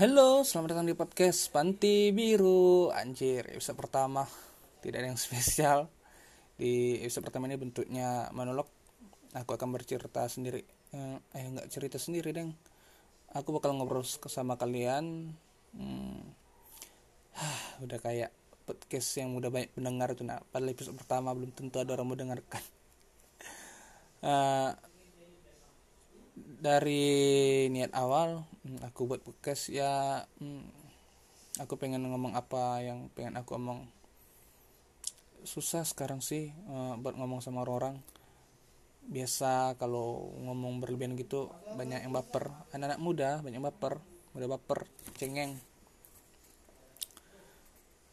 Halo, selamat datang di podcast Panti Biru. Anjir, episode pertama. Tidak ada yang spesial. Di episode pertama ini bentuknya monolog. Aku akan bercerita sendiri. Eh, eh nggak cerita sendiri, deng. Aku bakal ngobrol sama kalian. Hmm, Udah kayak podcast yang udah banyak pendengar itu nah Pada episode pertama belum tentu ada orang mendengarkan uh, dari niat awal hmm, aku buat podcast ya hmm, aku pengen ngomong apa yang pengen aku omong. Susah sekarang sih uh, buat ngomong sama orang-orang. Biasa kalau ngomong berlebihan gitu banyak yang baper. Anak-anak muda banyak yang baper muda baper cengeng.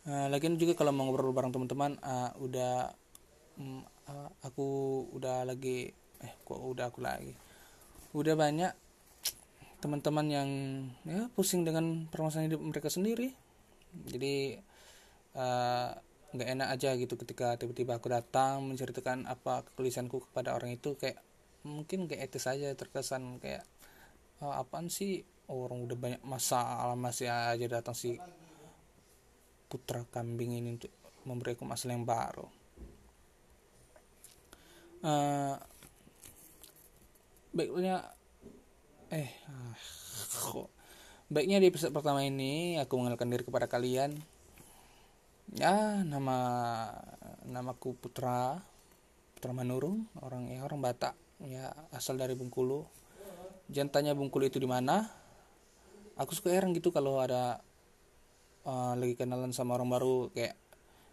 Uh, lagian juga kalau mau ngobrol bareng teman-teman uh, udah uh, aku udah lagi eh kok udah aku lagi udah banyak teman-teman yang ya pusing dengan permasalahan hidup mereka sendiri. Jadi eh, nggak uh, enak aja gitu ketika tiba-tiba aku datang menceritakan apa kegelisahanku kepada orang itu. Kayak mungkin kayak etis saja terkesan kayak oh, apaan sih? Orang udah banyak masalah masih aja datang si putra kambing ini untuk memberi aku masalah yang baru. Uh, baiknya eh ah, kok. Baiknya di episode pertama ini aku mengenalkan diri kepada kalian. Ya nama namaku Putra Putra Manurung orang ya orang Batak. Ya asal dari Bengkulu. Jangan tanya Bengkulu itu di mana? Aku suka heran gitu kalau ada uh, lagi kenalan sama orang baru kayak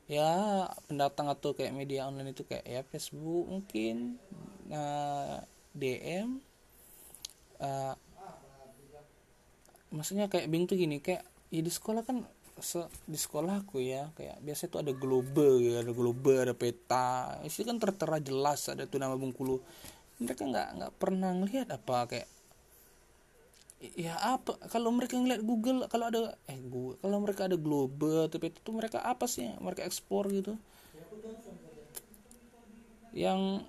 ya pendatang atau kayak media online itu kayak ya Facebook mungkin uh, DM uh, eh, maksudnya kayak bingung tuh gini kayak ya di sekolah kan se, di sekolahku ya kayak biasa tuh ada global ya ada global ada peta itu kan tertera jelas ada tuh nama Bengkulu mereka nggak nggak pernah ngelihat apa kayak ya apa kalau mereka ngeliat Google kalau ada eh Google kalau mereka ada global atau peta itu mereka apa sih mereka ekspor gitu? Yang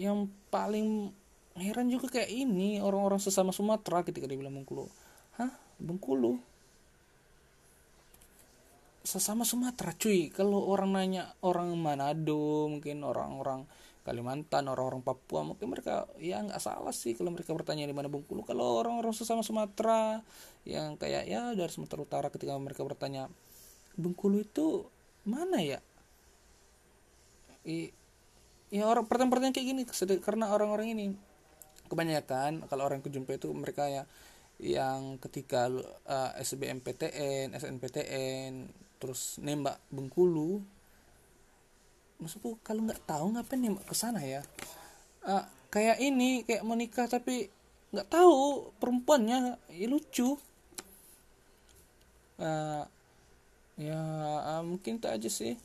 yang paling heran juga kayak ini orang-orang sesama Sumatera ketika dia bilang Bengkulu. Hah? Bengkulu? Sesama Sumatera cuy. Kalau orang nanya orang Manado mungkin orang-orang Kalimantan orang-orang Papua mungkin mereka ya nggak salah sih kalau mereka bertanya di mana Bengkulu. Kalau orang-orang sesama Sumatera yang kayak ya dari Sumatera Utara ketika mereka bertanya Bengkulu itu mana ya? I, ya orang pertanyaan-pertanyaan kayak gini karena orang-orang ini kebanyakan kalau orang kejumpa itu mereka ya yang ketika uh, SBMPTN, SNPTN, terus nembak Bengkulu, maksudku kalau nggak tahu ngapain nembak ke sana ya? Uh, kayak ini kayak menikah tapi nggak tahu perempuannya ya lucu. Uh, ya uh, mungkin itu aja sih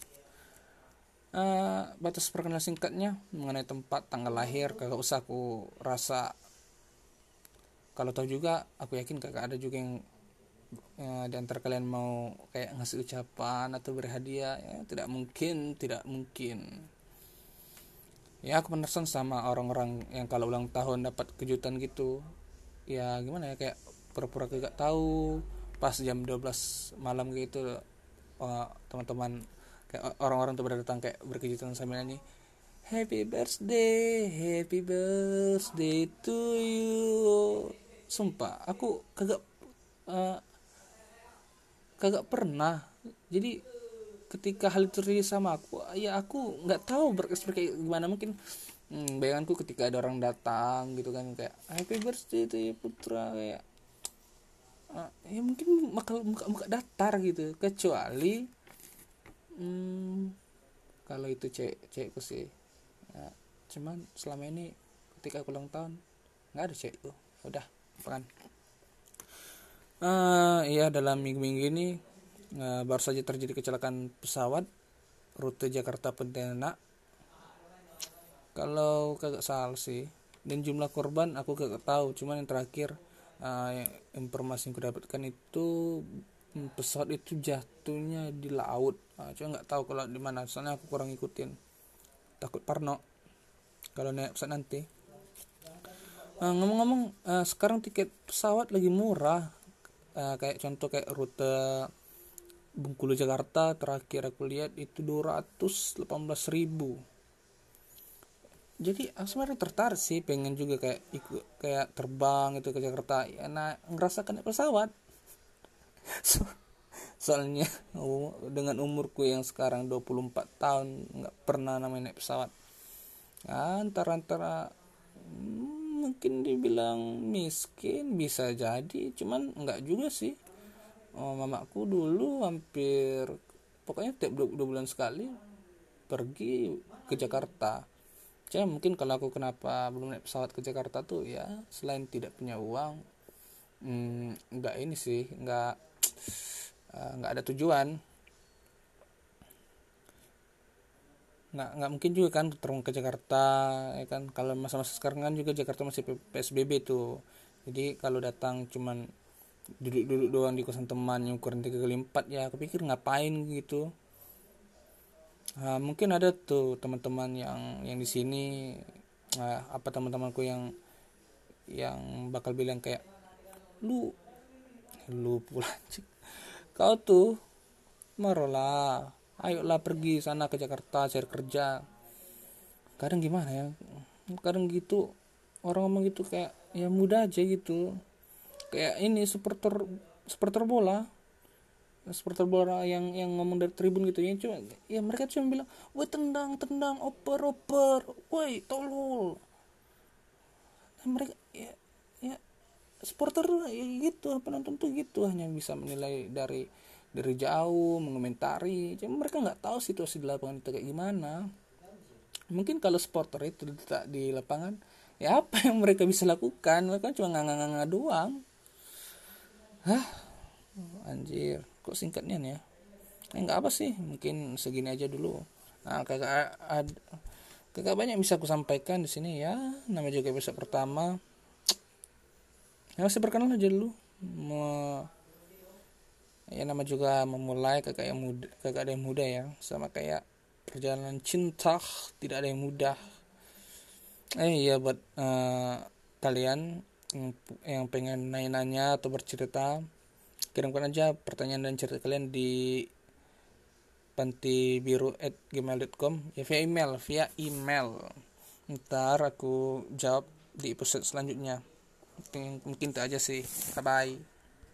uh, batas perkenalan singkatnya mengenai tempat tanggal lahir. Kagak usah aku rasa. Kalau tahu juga aku yakin kakak ada juga yang uh, di antara kalian mau kayak ngasih ucapan atau berhadiah ya tidak mungkin tidak mungkin. Ya aku penasaran sama orang-orang yang kalau ulang tahun dapat kejutan gitu. Ya gimana ya kayak pura-pura gak tahu. Pas jam 12 malam gitu uh, teman-teman kayak orang-orang tuh pada datang kayak berkejutan sambil nyanyi Happy birthday, happy birthday to you. Sumpah, aku kagak uh, kagak pernah. Jadi ketika hal itu terjadi sama aku, ya aku nggak tahu berekspresi kayak gimana mungkin hmm, bayanganku ketika ada orang datang gitu kan kayak happy birthday to you putra kayak uh, ya mungkin bakal muka muka datar gitu kecuali hmm, kalau itu cewek cewekku sih. Ya, cuman selama ini ketika aku ulang tahun nggak ada cewekku udah kan uh, ya dalam minggu-minggu ini uh, baru saja terjadi kecelakaan pesawat rute Jakarta Pontianak. Kalau kagak salah sih dan jumlah korban aku kagak tahu. Cuman yang terakhir uh, informasi yang kudapatkan itu pesawat itu jatuhnya di laut. Nah, cuma nggak tahu kalau di mana. Soalnya aku kurang ikutin takut parno. Kalau naik pesawat nanti. Ngomong ngomong-ngomong uh, sekarang tiket pesawat lagi murah. Uh, kayak contoh kayak rute Bengkulu Jakarta terakhir aku lihat itu 218 ribu. Jadi aku sebenarnya tertarik sih pengen juga kayak ikut kayak terbang itu ke Jakarta. Ya nah ngerasakan pesawat so, soalnya dengan umurku yang sekarang 24 tahun nggak pernah namanya naik pesawat. Nah, antara antara hmm, mungkin dibilang miskin bisa jadi. Cuman nggak juga sih. Oh, mamaku dulu hampir pokoknya tiap dua, bulan sekali pergi ke Jakarta. Cuma mungkin kalau aku kenapa belum naik pesawat ke Jakarta tuh ya selain tidak punya uang hmm, nggak ini sih nggak uh, nggak ada tujuan. Nggak nggak mungkin juga kan terbang ke Jakarta ya kan? Kalau masa-masa sekarang kan juga Jakarta masih PSBB tuh. Jadi kalau datang cuman duduk-duduk doang di kosan teman yang ukuran tiga kali empat ya aku pikir ngapain gitu. Uh, mungkin ada tuh teman-teman yang yang di sini uh, apa teman-temanku yang yang bakal bilang kayak lu lu pula kau tuh marolah ayolah pergi sana ke Jakarta cari kerja. Kadang gimana ya? Kadang gitu orang ngomong gitu kayak ya mudah aja gitu. Kayak ini supporter supporter bola. Supporter bola yang yang ngomong dari tribun gitu. Ya cuma ya mereka cuma bilang woi tendang tendang oper oper. Woi tolol. Dan mereka ya ya supporter ya gitu penonton tuh gitu hanya bisa menilai dari dari jauh mengomentari. Cuma mereka nggak tahu situasi di lapangan itu kayak gimana. Mungkin kalau supporter itu tidak di lapangan ya apa yang mereka bisa lakukan? Mereka cuma nganga-nganga doang. Hah? Anjir kok singkatnya nih ya? Eh, nggak apa sih mungkin segini aja dulu. Nah kakak ad, kakak banyak bisa aku sampaikan di sini ya. Nama juga episode pertama ya masih perkenalan aja dulu. Me, ya nama juga memulai kakak yang muda kakak ada yang muda ya. Sama kayak perjalanan cinta tidak ada yang mudah. Eh iya buat uh, kalian yang, yang pengen nanya-nanya atau bercerita kirimkan aja pertanyaan dan cerita kalian di panti biru at gmail.com ya via email via email. Ntar aku jawab di episode selanjutnya mungkin itu aja sih. Bye bye